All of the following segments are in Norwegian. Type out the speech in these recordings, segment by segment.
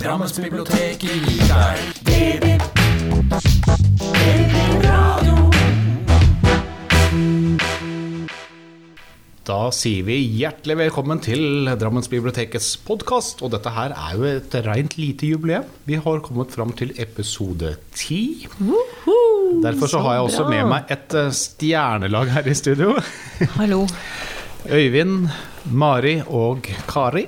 Drammensbiblioteket gir deg DB. Da sier vi hjertelig velkommen til Drammensbibliotekets podkast. Og dette her er jo et rent lite jubileum. Vi har kommet fram til episode ti. Derfor så har jeg også med meg et eh, stjernelag her i studio. Hallo. Øyvind, Mari og Kari.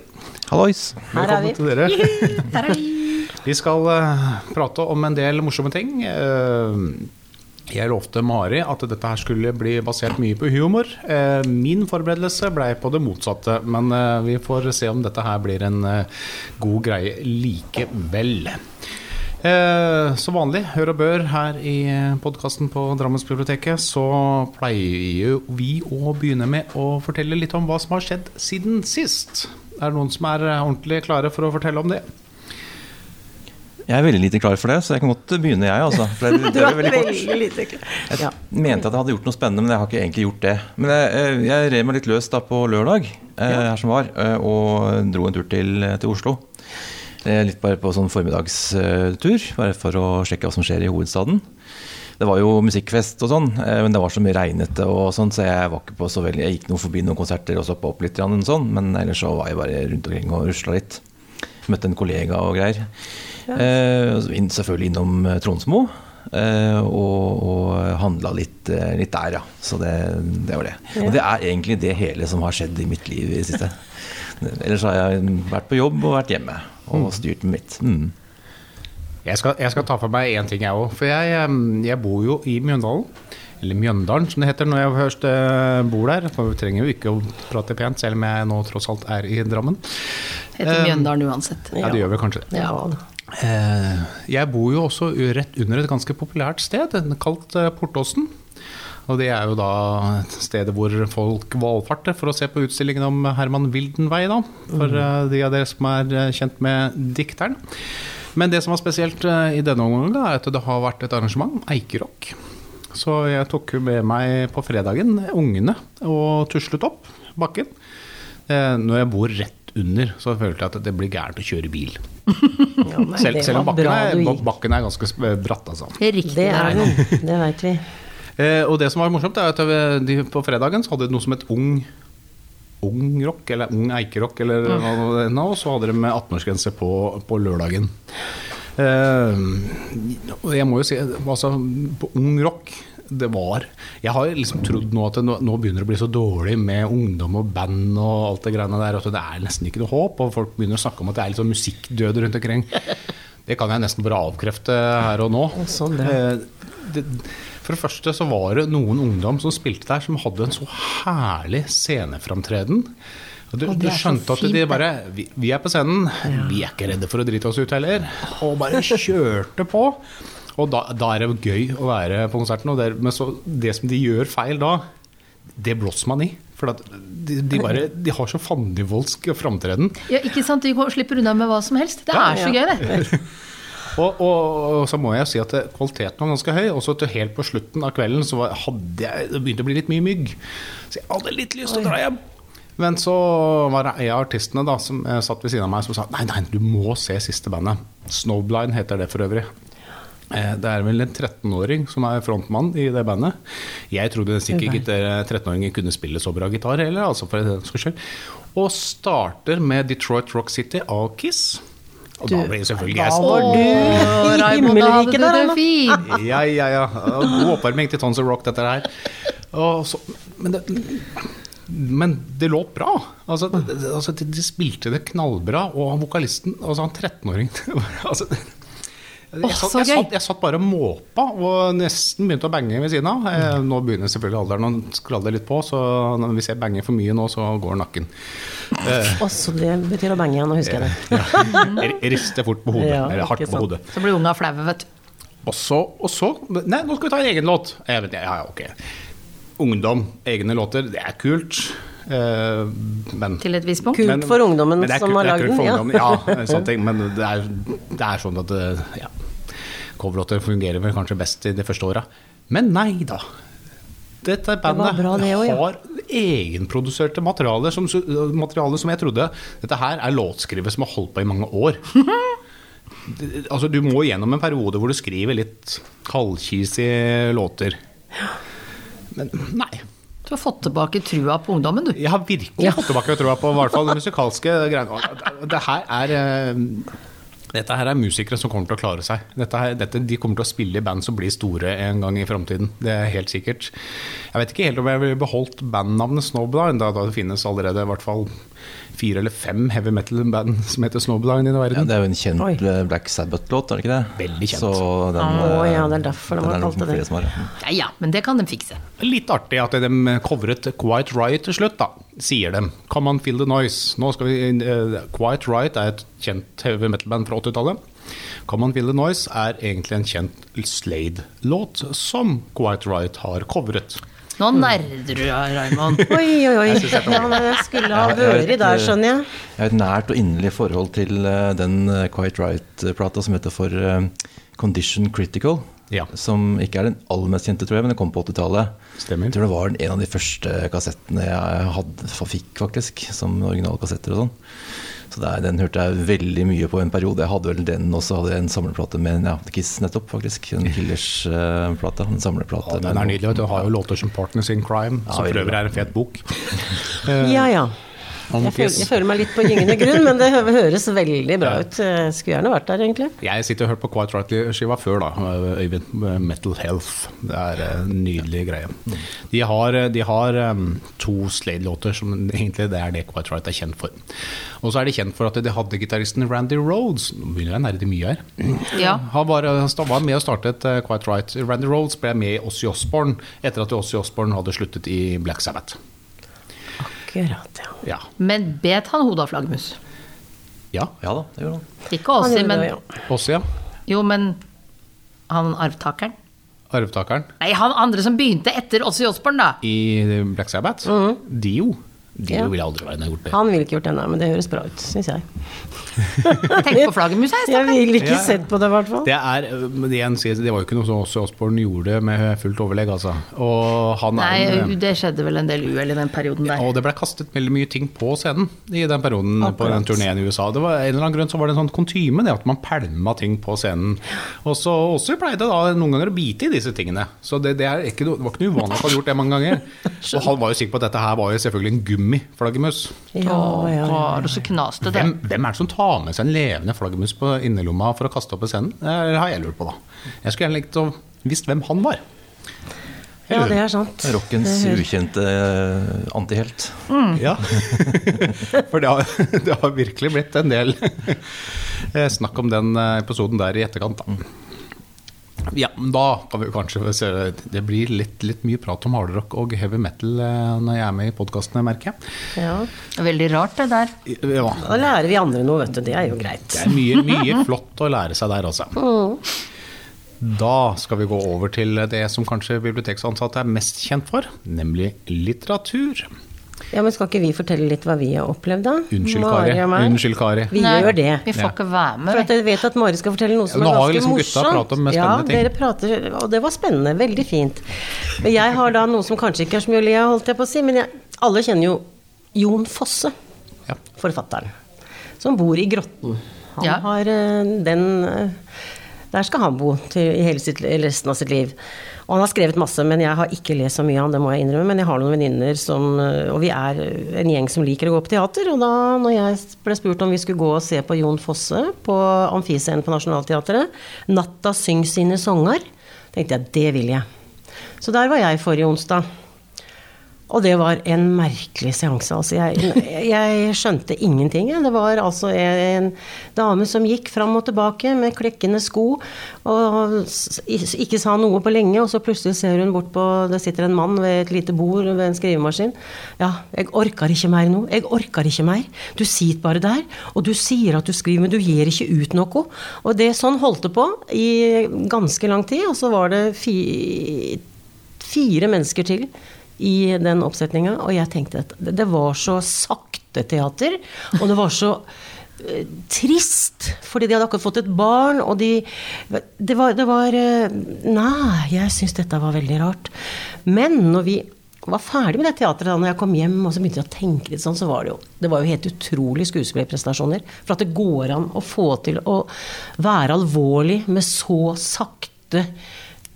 Hallois. Her er vi. Velkommen til dere. Vi skal eh, prate om en del morsomme ting. Eh, jeg lovte Mari at dette her skulle bli basert mye på humor. Eh, Min forberedelse ble på det motsatte, men vi får se om dette her blir en god greie likevel. Eh, Som vanlig, hør og bør her i podkasten på Drammensbiblioteket, så pleier vi å begynne med å fortelle litt om hva som har skjedd siden sist. Er det noen som er eh, ordentlig klare for å fortelle om det? Jeg er veldig lite klar for det, så jeg kan godt begynne, jeg. Altså. For det, det er veldig kort. lite klar. Jeg mente at jeg hadde gjort noe spennende, men jeg har ikke egentlig gjort det. Men jeg, eh, jeg rev meg litt løs da på lørdag, eh, her som var, og dro en tur til, til Oslo. Eh, Litt bare på sånn formiddagstur, bare for å sjekke hva som skjer i hovedstaden. Det var jo musikkfest og sånn, eh, men det var så mye regnete og sånn, så jeg var ikke på så veldig Jeg gikk noe forbi noen konserter og stoppa opp litt, og sånn, men ellers så var jeg bare rundt omkring og rusla litt. Møtte en kollega og greier. Eh, så inn, selvfølgelig innom eh, Tronsmo. Eh, og og handla litt, eh, litt der, ja. Så det, det var det. Og det er egentlig det hele som har skjedd i mitt liv i det siste. Ellers har jeg vært på jobb og vært hjemme og styrt med mitt. Mm. Jeg skal, jeg skal ta for meg én ting, jeg òg. For jeg, jeg bor jo i Mjøndalen. Eller Mjøndalen, som det heter når jeg først eh, bor der. For vi trenger jo ikke å prate pent, selv om jeg nå tross alt er i Drammen. Heter Mjøndalen uansett. Ja, det gjør vel kanskje det. Ja. Eh, Jeg bor jo også rett under et ganske populært sted, kalt eh, Portåsen. Og det er jo da et sted hvor folk valfarter for å se på utstillingen om Herman Wildenvey, da. For eh, de av dere som er kjent med dikteren. Men det som var spesielt eh, i denne omgangen, er at det har vært et arrangement, Eikerock. Så jeg tok med meg på fredagen ungene og tuslet opp bakken. Eh, Når jeg bor rett under, så følte jeg at det blir gærent å kjøre bil. Selv, selv om bakken er, bakken er ganske bratt, altså. Riktig. Det er det. den, det veit vi. Eh, og det som var morsomt, er at de, på fredagen så hadde de noe som het Ung Ung rock, eller Ung eikerock, eller hva det nå, og så hadde de med 18-årsgrense på, på lørdagen. Uh, jeg må jo si, altså, på Ung rock det var Jeg har liksom trodd nå at det nå, nå begynner det å bli så dårlig med ungdom og band og alt det greiene der, at det er nesten ikke noe håp, og folk begynner å snakke om at det er litt sånn musikkdød rundt omkring. Det kan jeg nesten bare avkrefte her og nå. Sånn. Eh, det, for det første så var det noen ungdom som spilte der, som hadde en så herlig sceneframtreden. Og du, du skjønte at de bare vi, vi er på scenen, vi er ikke redde for å drite oss ut heller. Og bare kjørte på. Og da, da er det gøy å være på konserten. Og det, men så, det som de gjør feil da, det blåser man i. For de, de, bare, de har så fandenivoldsk framtreden. Ja, ikke sant? De slipper unna med hva som helst. Det er så gøy, det. Og, og, og så må jeg si at kvaliteten var ganske høy. Og så til helt på slutten av kvelden så var, hadde jeg, det begynte å bli litt mye mygg. Så jeg hadde litt lyst til å dra hjem. Men så var det en av artistene da, som eh, satt ved siden av meg som sa nei, nei, du må se siste bandet. Snowblind heter det for øvrig. Eh, Det er vel en 13-åring som er frontmann i det bandet. Jeg trodde sikkert ikke 13-åringer kunne spille så bra gitar heller, altså for den saks skyld. Og starter med Detroit Rock City av Kiss. Og da ble selvfølgelig jeg da var du i himmelriket der, Anna. Ja, ja, ja. God oppvarming til Tons of Rock, dette her. Og så, men, det, men det låt bra. Altså, det, det- altså, de, spilte det knallbra, og han vokalisten, altså han 13-åringen altså, Jeg, satt, så jeg, satt, jeg satt bare og måpa og nesten begynte å bange ved siden av. Eh, Nå begynner selvfølgelig alderen å skralle litt på, så hvis jeg banger for mye nå, så går nakken. Også det betyr å bange igjen, nå husker jeg det. Ja. rister fort på hodet. Ja, eller hardt på hodet. Så blir unga flaue, vet du. Og så, og så Nei, nå skal vi ta en egen låt. Jeg vet, ja, ja, ok. Ungdom, egne låter, det er kult. Uh, men Til et visst punkt. Kult for ungdommen men men kult, som har lagd den. Ja. Ja, sånn ting, men det er, det er sånn at det- ja, coverlåter fungerer vel kanskje best i de første åra. Men nei da. Dette bandet bra det også, ja. har egenproduserte materialer som, materialer som jeg trodde Dette her er låtskrivere som har holdt på i mange år. Altså, du må gjennom en periode hvor du skriver litt kaldkisige låter. Men nei. Du har fått tilbake trua på ungdommen, du. Jeg har virkelig fått tilbake trua på i hvert fall det musikalske greiene. Det her er eh, dette her er musikere som kommer til å klare seg. Dette her, dette, de kommer til å spille i band som blir store en gang i framtiden. Det er helt sikkert. Jeg vet ikke helt om jeg ville beholdt bandnavnet Snob da, da det finnes allerede i hvert fall fire eller fem heavy metal-band som heter Snowblind i Ja, verden. det er jo en kjent Oi. eh, Black Sabbath-låt, er det ikke det? Veldig kjent. Så den, eh, ja, det er derfor de har er kalt det det. har, ja. Ja ja, men det kan de fikse. Litt artig at de covret Quiet Riot til slutt, da, sier de. Come on, feel the noise. Nå skal vi, uh, Quiet Riot er et kjent heavy metal-band fra 80-tallet. Come on, feel the noise er egentlig en kjent Slade-låt som Quiet Riot har covret. Nå nerder du, deg, Raymond. Oi, oi, oi. Ja, men jeg skulle ha Jeg- jeg vært der, eh, skjønner jeg. Jeg har et nært og inderlig forhold til eh, den eh, Quite Right-plata som heter for Condition Critical. Ja. Som ikke er den aller mest kjente, tror jeg, men den kom på 80-tallet. Stemmer. Jeg tror det var en av de første kassettene jeg hadde, fikk, faktisk, som originale kassetter og sånn. Så det er, den hørte jeg veldig mye på en periode. Jeg hadde vel den også, hadde jeg en samleplate med ja, Kiss nettopp, faktisk. En Killers-plate. En samleplate. Ja, den er nydelig. Du har jo låter som 'Partners in Crime', som for øvrig er en fet bok. Ja, ja. Jeg føler, jeg føler meg litt på gyngende grunn, men det høres veldig bra ut. Jeg Skulle gjerne vært der, egentlig. Jeg sitter og hører på Quiet Right-skiva før, da, Øyvind. Metal Health. Det er en nydelig greie. De har, de har to Slade-låter som egentlig det er det Quiet Right er kjent for. Og så er de kjent for at de hadde gitaristen Randy Rhodes. Nå begynner jeg å nerde mye her. Ja. Han var, han var med og startet Quiet Right. Randy Rhodes ble med i Ossie Osborne etter at Ossie Osborne hadde sluttet i Black Sabbath. Akkurat, ja. Ja. Men bet han hodet av flaggermus? ja. Ja da, det gjorde han. Ikke Åsi, Åssi, men det, ja. Jo, men han arvtakeren? Arvtakeren Nei, han andre som begynte etter Åssi Osborn, da. i Black Sabbath. Dio. Dio Ja. ville aldri vært gjort det. Han ville ikke gjort det, nei, men det høres bra ut, syns jeg. Tenk på flaggermusa i Jeg vil ville ikke Ja. sett på det, i hvert fall. Det, det, det var jo ikke noe som også Osborne gjorde med fullt overlegg, altså. Og han Nei, er en- det skjedde vel en del uhell i den perioden der. og det ble kastet veldig mye ting på scenen i den perioden på den Akkurat. turneen i USA. Det var en eller annen grunn så var det en sånn kontyme, det at man pælma ting på scenen. Og så også pleide da noen ganger å bite i disse tingene. Så det, det, er ikke, det var ikke noe uvanlig at han gjort det mange ganger. Og han var jo sikker på at dette her var jo selvfølgelig en gummiflaggermus. Ja, ja, ja. Hvem, hvem er det som tar med seg en levende flaggermus på innerlomma for å kaste opp i scenen? Det har jeg lurt på, da. Jeg skulle gjerne likt å visst hvem han var. ja, det er sant. Rockens ukjente antihelt. antihelt. Ja. For det har, det har virkelig blitt en del eh, snakk om den eh, episoden der i etterkant, da. Ja, da kan vi kanskje se Det blir litt, litt mye prat om hardrock og heavy metal eh, når jeg er med i podkastene, merker jeg. Ja. Veldig rart, det der. Ja, Da lærer vi andre noe, vet du. Det er jo greit. det er mye, mye flott å lære seg der, altså. Da skal vi gå over til det som kanskje biblioteksansatte er mest kjent for, nemlig litteratur. Ja, men Skal ikke vi fortelle litt hva vi har opplevd, da? Unnskyld, Kari. Unnskyld, Kari. Vi Nei, gjør det. Vi får ikke være med, For at jeg vet at Mari skal fortelle noe som Ja, er ganske liksom morsomt. om mest ja, ting. dere prater, og det var spennende. Veldig fint. Men jeg har da noe som kanskje ikke er så mye å le av, holdt jeg på å si, men jeg, alle kjenner jo Jon Fosse, Ja. forfatteren, som bor i Grotten. Han Ja. har eh, den eh, Der skal han bo til, i sitt, resten av sitt liv. Og han har skrevet masse, men jeg har ikke lest så mye av han, det må jeg innrømme. Men jeg har noen venninner som Og vi er en gjeng som liker å gå på teater. Og da når jeg ble spurt om vi skulle gå og se på Jon Fosse på Amfiscenen på Nationaltheatret, 'Natta syng sine songer', tenkte jeg det vil jeg. Så der var jeg forrige onsdag. Og det var en merkelig seanse. Altså jeg, jeg skjønte ingenting. Det var altså en dame som gikk fram og tilbake med klekkende sko og ikke sa noe på lenge, og så plutselig ser hun bort på Det sitter en mann ved et lite bord ved en skrivemaskin. Ja, jeg orker ikke mer nå. Jeg orker ikke mer. Du sitter bare der, og du sier at du skriver, men du gir ikke ut noe. Og det sånn holdt det på i ganske lang tid, og så var det fi, fire mennesker til i den oppsetninga, og jeg tenkte at det var så sakte teater, og det var så eh, trist, fordi de hadde akkurat fått et barn, og de Det var, det var eh, Nei, jeg syns dette var veldig rart. Men når vi var ferdig med det teatret, da når jeg kom hjem og så begynte jeg å tenke litt sånn, så var det jo Det var jo helt utrolige skuespillerprestasjoner. For at det går an å få til å være alvorlig med så sakte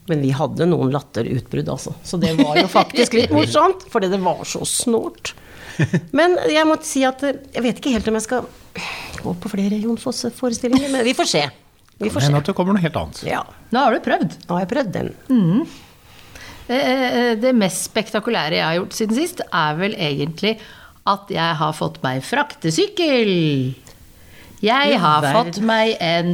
men vi hadde noen latterutbrudd, altså. Så det var jo faktisk litt morsomt, fordi det var så snålt. Men jeg må si at eh, jeg vet ikke helt om jeg skal gå på flere Jon Fosse-forestillinger, men vi får se. Vi får Men se. at det kommer noe helt annet. Ja, Nå har du prøvd. nå har jeg prøvd den. Mm. Det mest spektakulære jeg har gjort siden sist, er vel egentlig at jeg har fått meg fraktesykkel. Jeg har fått meg en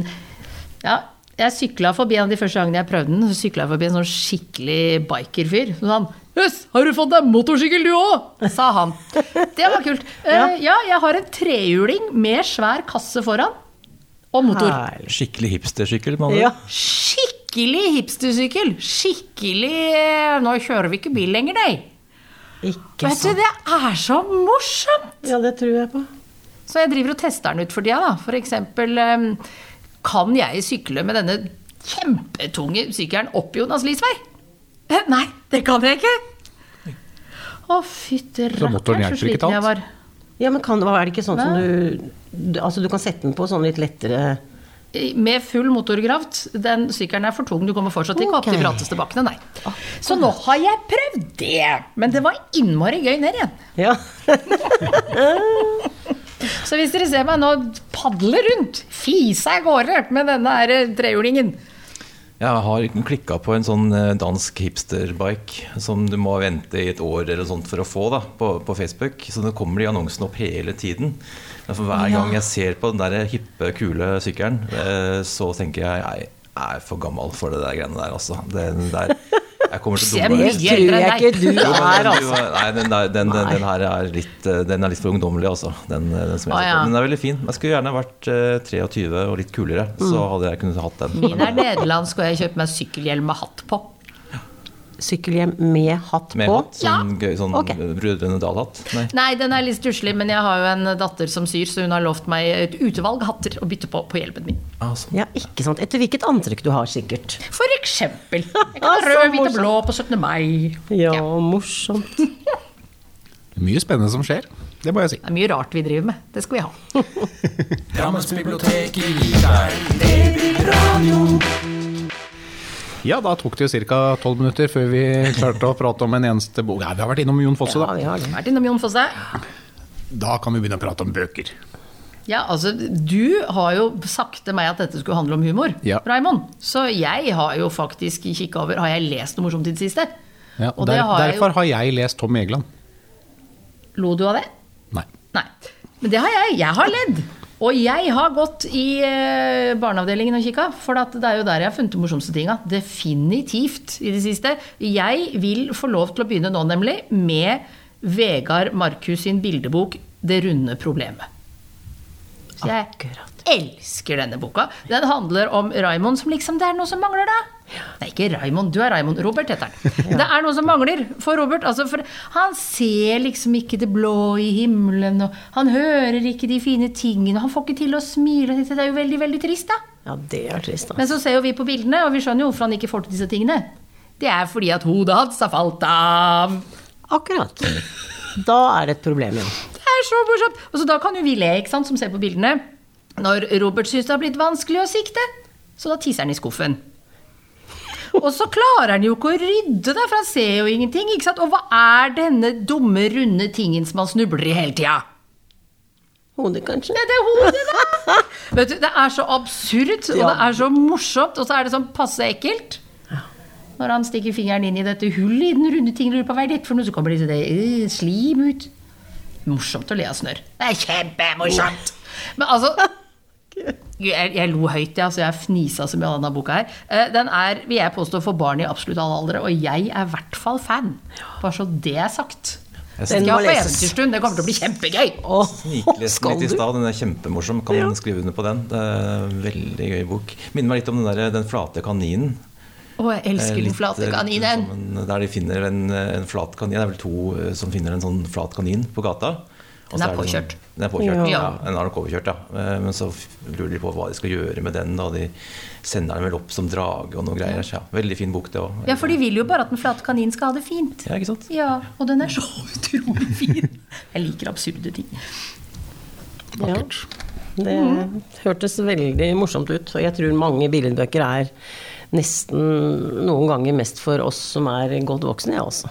Ja, jeg sykla forbi en av de første gangene jeg prøvde den. Så sykla jeg forbi en sånn skikkelig bikerfyr. Så han Jøss, har du fått deg motorsykkel du òg? sa han. Det var kult. Eh, Ja, jeg har en trehjuling med svær kasse foran. Og motor. Heil. Skikkelig hipstersykkel. andre Ja. Skikkelig hipstersykkel. Skikkelig eh, Nå kjører vi ikke bil lenger, nei. Ikke Vet du, det er så morsomt! Ja, det tror jeg på. Så jeg driver og tester den ut for tida, da. For eksempel eh, Kan jeg sykle med denne kjempetunge sykkelen opp Jonas Lies vei? Eh, Nei, det kan jeg ikke! Å, fytti rakkeren, så sliten jeg var. Ja, men kan, er det ikke sånn som du du- Altså, du kan sette den på sånn litt lettere Med full motorkraft. Den sykkelen er for tung, du kommer fortsatt ikke opp okay. de bratteste bakkene, nei. Så nå har jeg prøvd det! Men det var innmari gøy ned igjen. Ja. Så hvis dere ser meg nå padle rundt, fise av gårde med denne her eh, trehjulingen Jeg har klikka på en sånn eh, dansk hipsterbike som du må vente i et år eller sånt for å få da, på, på Facebook. Så det kommer de annonsene opp hele tiden. For hver gang jeg ser på den der hippe, kule sykkelen, eh, så tenker jeg jeg er for gammel for det der greiene der, altså. Den der, jeg kommer til å dumme Det tror jeg ikke du er, den- altså. Nei, den, der, den, den, den her er litt, eh, den er litt for ungdommelig, altså. Den, eh, den som jeg ah, ja. Men den er veldig fin. Jeg skulle gjerne vært eh, 23 og litt kulere, så hadde jeg kunnet hatt den. Min er nederlandsk, og jeg kjøpte meg sykkelhjelm med hatt på. Sykkelhjem med hatt Med på. hatt, sånn, gøy, sånn okay. Brødrene Dal-hatt. Nei. Nei, den er litt stusslig, men jeg har jo en datter som syr, så hun har lovt meg et utvalg hatter å bytte på på hjelmen min. Ah, sånn. Ja, ikke sant. Etter hvilket antrekk du har, sikkert. For eksempel. Jeg kan ha rød, hvit og blå på 17. mai. Ja, morsomt. Mye spennende som skjer, det må jeg si. Det er mye rart vi driver med. Det skal vi ha. Drammens bibliotek gir deg DB-radio. Ja, da tok det ca. tolv minutter før vi klarte å prate om en eneste bok. Ja, vi har vært innom Jon Fosse, da. Ja, vi har. Vært innom Jon Fosse. Da kan vi begynne å prate om bøker. Ja, altså, du har jo sagt til meg at dette skulle handle om humor, Ja. Raimond. Så jeg har jo faktisk kikka over Har jeg lest noe morsomt i det siste? Ja, Og det der, har jeg jo- derfor har jeg lest Tom Egeland. Lo du av det? Nei. Nei. Men det har jeg. Jeg har ledd. Og jeg har gått i eh, barneavdelingen og kikka, for det er jo der jeg har funnet de morsomste tinga. Definitivt i det siste. Jeg vil få lov til å begynne nå, nemlig, med Vegard Markus sin bildebok 'Det runde problemet'. Så jeg Akkurat. elsker denne boka. Den handler om Raimond som liksom Det er noe som mangler, da. Nei, ikke Raimond. Du er Raimond. Robert heter han. Det er noe som mangler for Robert. Altså, for han ser liksom ikke det blå i himmelen, og han hører ikke de fine tingene. Han får ikke til å smile. Det er jo veldig, veldig trist, da. Ja, det er trist, da. Men så ser jo vi på bildene, og vi skjønner jo hvorfor han ikke får til disse tingene. Det er fordi at hodet hans har falt av. Akkurat. Da er det et problem, ja. Det er så morsomt! Og så da kan jo vi le, ikke sant, som ser på bildene, når Robert syns det har blitt vanskelig å sikte. Så da tisser han i skuffen. Og så klarer han jo ikke å rydde, det, for han ser jo ingenting. ikke sant? Og hva er denne dumme, runde tingen som han snubler i hele tida? Hodet, kanskje? Det er hodet, da! Vet du, Det er så absurd, og det er så morsomt, og så er det sånn passe ekkelt. når han stikker fingeren inn i dette hullet i den runde tingen, lurer på hva er dette for noe, så kommer det sånn øh, slim ut. Morsomt å le av snørr. Det er kjempemorsomt! Men altså jeg, jeg lo høyt, ja, så jeg fnisa så mye av denne boka her. Eh, Den er, vil jeg påstå, for barn i absolutt alle aldre, og jeg er i hvert fall fan. Bare så det er sagt. Jeg Skal Den jeg må på eventyrstund, det kommer til å bli kjempegøy! Snikleste litt i stad, den er kjempemorsom. Kan skrive under på den. Det er en veldig gøy bok. Minner meg litt om den, der, den flate kaninen. Å, jeg elsker litt, den flate eh, kaninen. en- Der de finner en, en flat kanin. Det er vel to eh, som finner en sånn flat kanin på gata. Og Den så er det påkjørt. Sånn, den er påkjørt, Ja. ja. Den er nok overkjørt, ja. Eh, Men så lurer de på hva de skal gjøre med den. Da. De sender den vel opp som drage og noe greier. Så, ja, veldig fin bok, det òg. Ja, for de vil jo bare at den flate kaninen skal ha det fint. Ja, ikke sant? Ja, og den er så utrolig fin. Jeg liker absurde ting. Vakkert. Det hørtes veldig morsomt ut, og jeg tror mange billedbøker er nesten noen ganger mest for oss som er godt voksne, jeg også.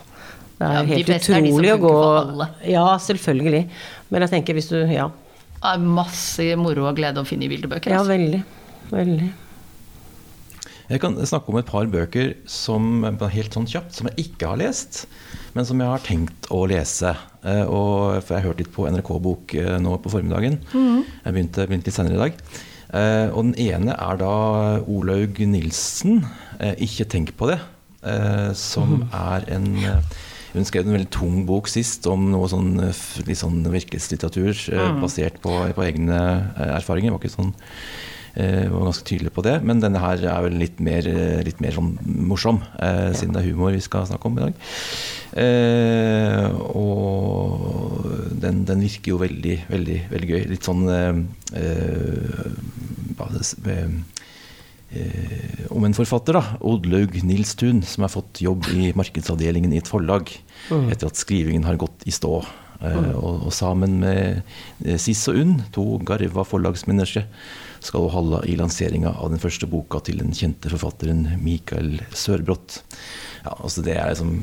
Det er Ja, de helt er de som utrolig å gå for alle. Ja, selvfølgelig. Men jeg tenker hvis du Ja. Det er masse moro og glede å finne i bildebøker. Ja, Altså. veldig. Veldig. Jeg kan snakke om et par bøker som helt sånn kjapt, som jeg ikke har lest, men som jeg har tenkt å lese. Eh, Og, for jeg har hørt litt på NRK Bok eh, nå på formiddagen. Jeg begynte, begynte litt senere i dag. Eh, Og den ene er da Olaug Nilsen, 'Ikke tenk på det', som som er en hun skrev en veldig tung bok sist om noe sånn, eh, litt sånn virkelighetslitteratur mm. basert på, på egne eh, erfaringer. Var ikke sånn eh, var ganske tydelig på det. Men denne her er vel litt mer, eh, litt mer sånn morsom, eh, siden det er humor vi skal snakke om i dag. Eh, og den, den virker jo veldig, veldig, veldig gøy. Litt sånn eh, eh, om en forfatter, da, Oddlaug Nilstun, som har fått jobb i markedsavdelingen i et forlag etter at skrivingen har gått i stå. Eh, og, og sammen med eh, Siss og Unn, to garva forlagsmennesker, skal hun holde i lanseringa av den første boka til den kjente forfatteren Mikael Sørbrott. Ja, altså Det er liksom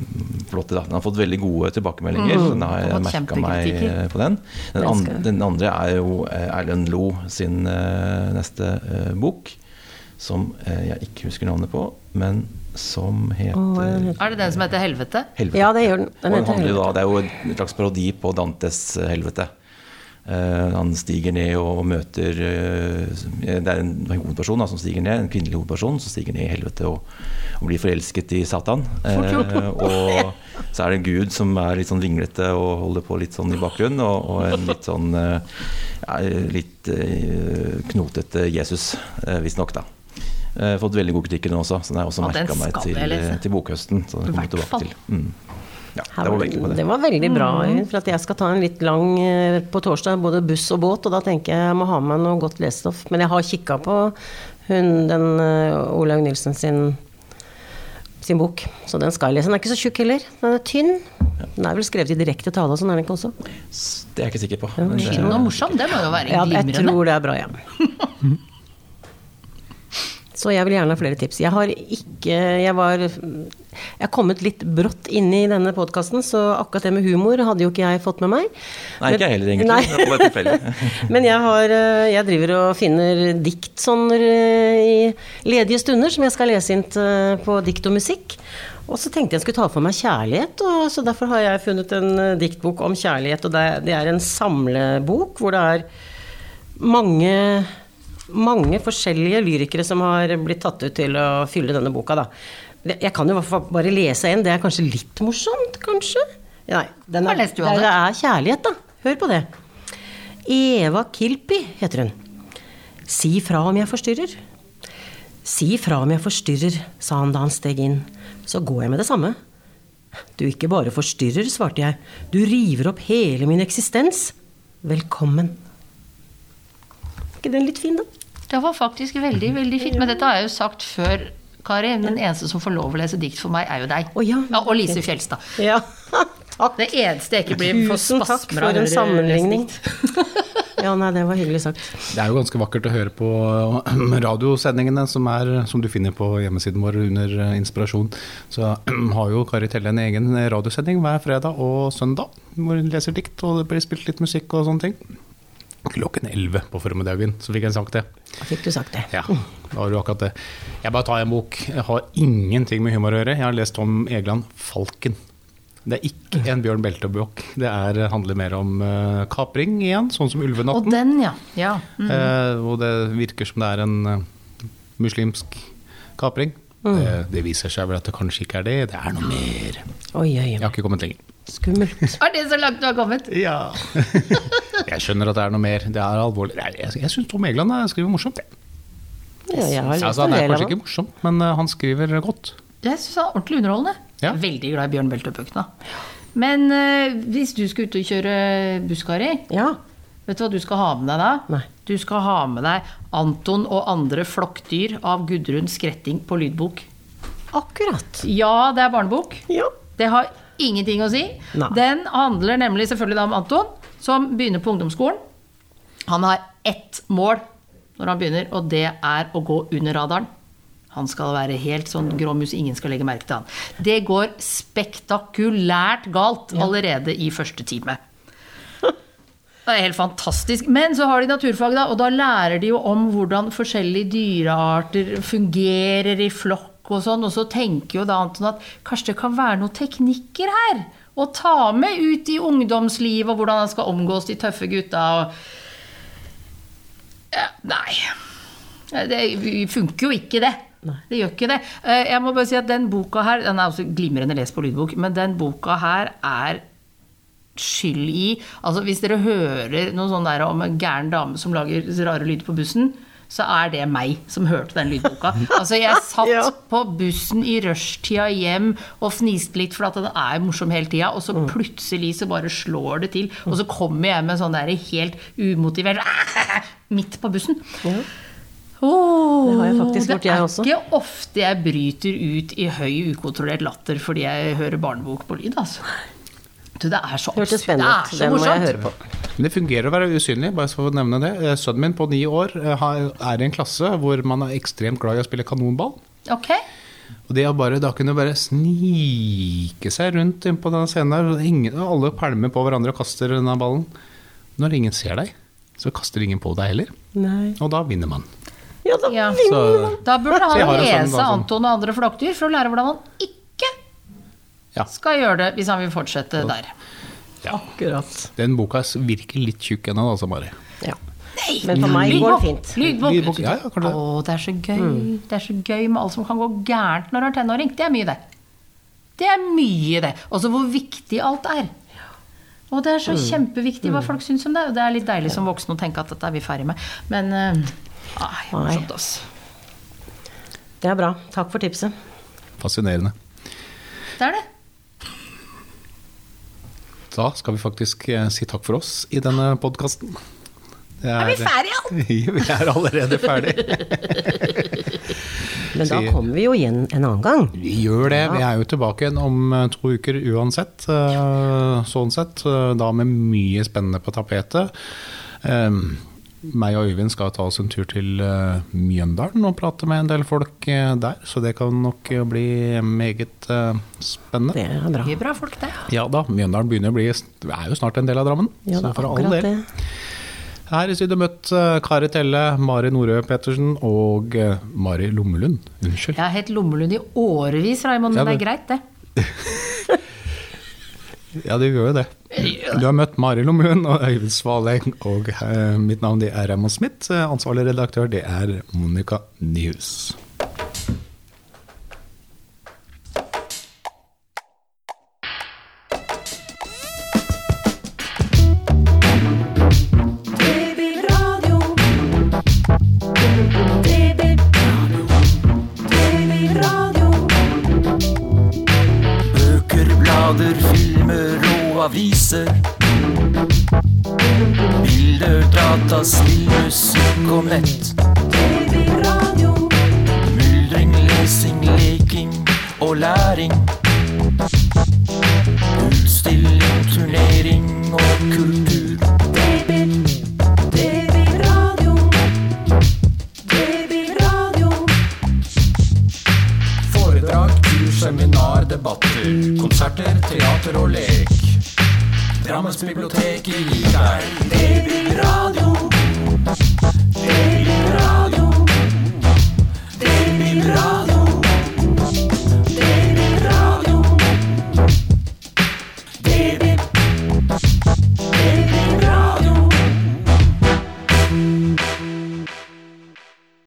flott. da. Den har fått veldig gode tilbakemeldinger. Mm, Den har jeg merka meg på den. Den, Den an, den andre er jo eh, Erlend Lo sin uh, neste uh, bok, som eh, jeg ikke husker navnet på, men som heter. Er det den som heter Helvete? Helvete. Ja, det gjør den. Den den handler da, det er jo en slags parodi på Dantes eh, helvete. Eh, han stiger ned og møter eh, Det er en hovedperson da, som stiger ned, en kvinnelig hovedperson som stiger ned i helvete og, og blir forelsket i Satan. Eh, og så er det en gud som er litt sånn vinglete og holder på litt sånn i bakgrunnen, og, og en litt sånn eh, ja, litt eh, knotete Jesus, uh, visstnok, da. Eh, fått veldig gode kritikker den også, så den har jeg også merka meg til, til bokhøsten. Så den kommer tilbake til. Mm. Ja, det var var det, det. var veldig bra, Mm. For at jeg skal ta en litt lang eh, på torsdag, både buss og båt, og da tenker jeg jeg må ha med noe godt lesestoff. Men jeg har kikka på hun, den Olaug Nilsen sin, sin bok, så den skal jeg lese. Den er ikke så tjukk heller. Den er tynn. Den er vel skrevet i direkte tale og sånn, er den ikke også? Det er jeg ikke sikker på. Men Tynn og morsom, det må jo være Ja, jeg tror det er bra, ja. Så jeg vil gjerne ha flere tips. Jeg har ikke Jeg var Jeg er kommet litt brått inn i denne podkasten, så akkurat det med humor hadde jo ikke jeg fått med meg. nei, ikke jeg heller, egentlig. Nei. Men jeg, har, eh, jeg driver og finner dikt sånn eh, i ledige stunder, som jeg skal lese inn på dikt og musikk. Og så tenkte jeg skulle ta for meg kjærlighet, og så derfor har jeg funnet en eh, diktbok om kjærlighet. Og det, det er en samlebok hvor det er mange, mange forskjellige lyrikere som har blitt tatt ut til å fylle denne boka, da. Jeg kan jo bare lese en, det er kanskje litt morsomt, kanskje? Nei, den er, det er kjærlighet, da. Hør på det. Eva Kilpi heter hun. Si fra om jeg forstyrrer. Si fra om jeg forstyrrer, sa han da han steg inn. Så går jeg med det samme. Du ikke bare forstyrrer, svarte jeg. Du river opp hele min eksistens. Velkommen. Er ikke den litt fin, da? Det var faktisk veldig, veldig fint. Men dette har jeg jo sagt før, Kari. Den eneste som får lov å lese dikt for meg, er jo deg. Oh, ja. og Lise Fjelstad. Ja, takk. Det eneste jeg ikke blir for Tusen takk for en sammenligning. Ja, nei, det var hyggelig sagt. Det er jo ganske vakkert å høre på radiosendingene som, er, som du finner på hjemmesiden vår under eh, Inspirasjon. Så har jo Kari Telle en egen radiosending hver fredag og søndag hvor hun leser dikt og det blir spilt litt musikk og sånne ting. Klokken 11 på formiddagen. Så fikk jeg sagt det. Da fikk du sagt det. Ja, da har du akkurat det. Jeg bare tar en bok. Jeg har ingenting med humor å gjøre. Jeg har lest om Egeland Falken. Det er ikke en Bjørn Belte-bok. Det er, handler mer om uh, kapring igjen, sånn som 'Ulvenatten'. Og den, ja. ja. Mm. Uh, hvor det virker som det er en uh, muslimsk kapring. Mm. Det, det viser seg vel at det kanskje ikke er det. Det er noe mer. Oi, oi, oi. Jeg har ikke kommet lenger. Skummelt. Er det så langt du har kommet? Ja. jeg skjønner at det er noe mer. Det er alvorlig. Jeg, jeg syns Tom Egeland skriver morsomt. jeg. Ja, jeg har Altså, han er kanskje ikke morsom, men eh, han skriver godt. Jeg syns han er ordentlig underholdende. Ja. Veldig glad i Bjørn Belte-bøkene. Men uh, hvis du skal ut og kjøre buss, Kari, Ja. vet du hva du skal ha med deg da? Nei. Du skal ha med deg Anton og andre flokkdyr av Gudrun Skretting på lydbok. Akkurat. Ja, det er barnebok. Ja. Det har ingenting å si. Nei. Den handler nemlig selvfølgelig om Anton, som begynner på ungdomsskolen. Han har ett mål når han begynner, og det er å gå under radaren. Han skal være helt sånn gråmus, ingen skal legge merke til han. Det går spektakulært galt allerede i første time. Det er helt fantastisk. Men så har de naturfag, da, og da lærer de jo om hvordan forskjellige dyrearter fungerer i flokk og sånn. Og så tenker jo da Anton at kanskje det kan være noen teknikker her å ta med ut i ungdomslivet, og hvordan han skal omgås de tøffe gutta. og ja, Nei. Det funker jo ikke, det. Det gjør ikke det. Eh, Jeg må bare si at den boka her, den er også glimrende lest på lydbok, men den boka her er skyld i Altså hvis dere hører noe sånn der om en gæren dame som lager rare lyder på bussen, så er det meg som hørte den lydboka. Altså jeg satt Ja. på bussen i rushtida hjem og fniste litt, for at den er morsom hele tida, og så plutselig så bare slår det til, og så kommer jeg med sånn der helt umotivert midt på bussen. Oh, Det har jeg faktisk gjort, jeg også. Det er ikke ofte jeg bryter ut i høy, ukontrollert latter fordi jeg hører barnebok på lyd, altså. Du, det er så absurd. Det er så morsomt. Men det fungerer å være usynlig, bare for å nevne det. Eh, Sønnen min på ni år eh, er i en klasse hvor man er ekstremt glad i å spille kanonball. Ok. Og det å bare, da kunne bare snike seg rundt inn på denne scenen der, ingen, alle pælmer på hverandre og kaster denne ballen. Når ingen ser deg, så kaster ingen på deg heller. Nei. Og da vinner man. Ja, da Ja. Så Da burde han sånn, lese sånn. Anton og andre flokkdyr for å lære hvordan han ikke Ja. skal gjøre det hvis han vil fortsette der. Akkurat. den boka virker litt tjukk ennå, altså, Mari. Ja. Men for meg går det fint. Lydbok. Lydbok, ja, ja, det. Å, det er så gøy. Det er så gøy med alt som kan gå gærent når du er tenåring. Det er mye, det. Det er mye, det. Også hvor viktig alt er. Og det er så kjempeviktig hva folk syns om det. Og det er litt deilig som voksen å tenke at dette er vi ferdig med. Men uh, ai, morsomt, altså. Det er bra. Takk for tipset. Fascinerende. Det er det. Da skal vi faktisk eh, si takk for oss i denne podkasten. Er vi ferdige, alt? vi er allerede ferdige. Men da kommer vi jo igjen en annen gang. Vi gjør det. Vi er jo tilbake igjen om eh, to uker uansett. eh, Sånn sett. Da med mye spennende på tapetet. Meg og Øyvind skal ta oss en tur til eh, Mjøndalen og prate med en del folk eh, der, så det kan nok eh, bli meget spennende. Det er bra. Mye bra folk, det. Ja da, Mjøndalen begynner å bli er jo snart en del av Drammen. Ja, så er for all del. det. Her i studio møtt Kari Telle, Mari Norø Pettersen og Mari Lommelund. Unnskyld. Jeg har hett Lommelund i årevis, Raymond, men Ja, det er greit, det. Ja, du gjør jo det. Du har møtt Mari Lommelund og Øyvind Svaleng, og eh, mitt navn er Raymond Smith. Eh, Ansvarlig redaktør det er Monica Nyhus. Aviser. Bilder, data, spill, musikk og nett. Babyradio. Myldring, lesing, leking og læring. Utstilling, turnering og kultur. Seminar, debatter. Konserter, teater og lek. Drammens bibliotek gir deg babyradio. Baby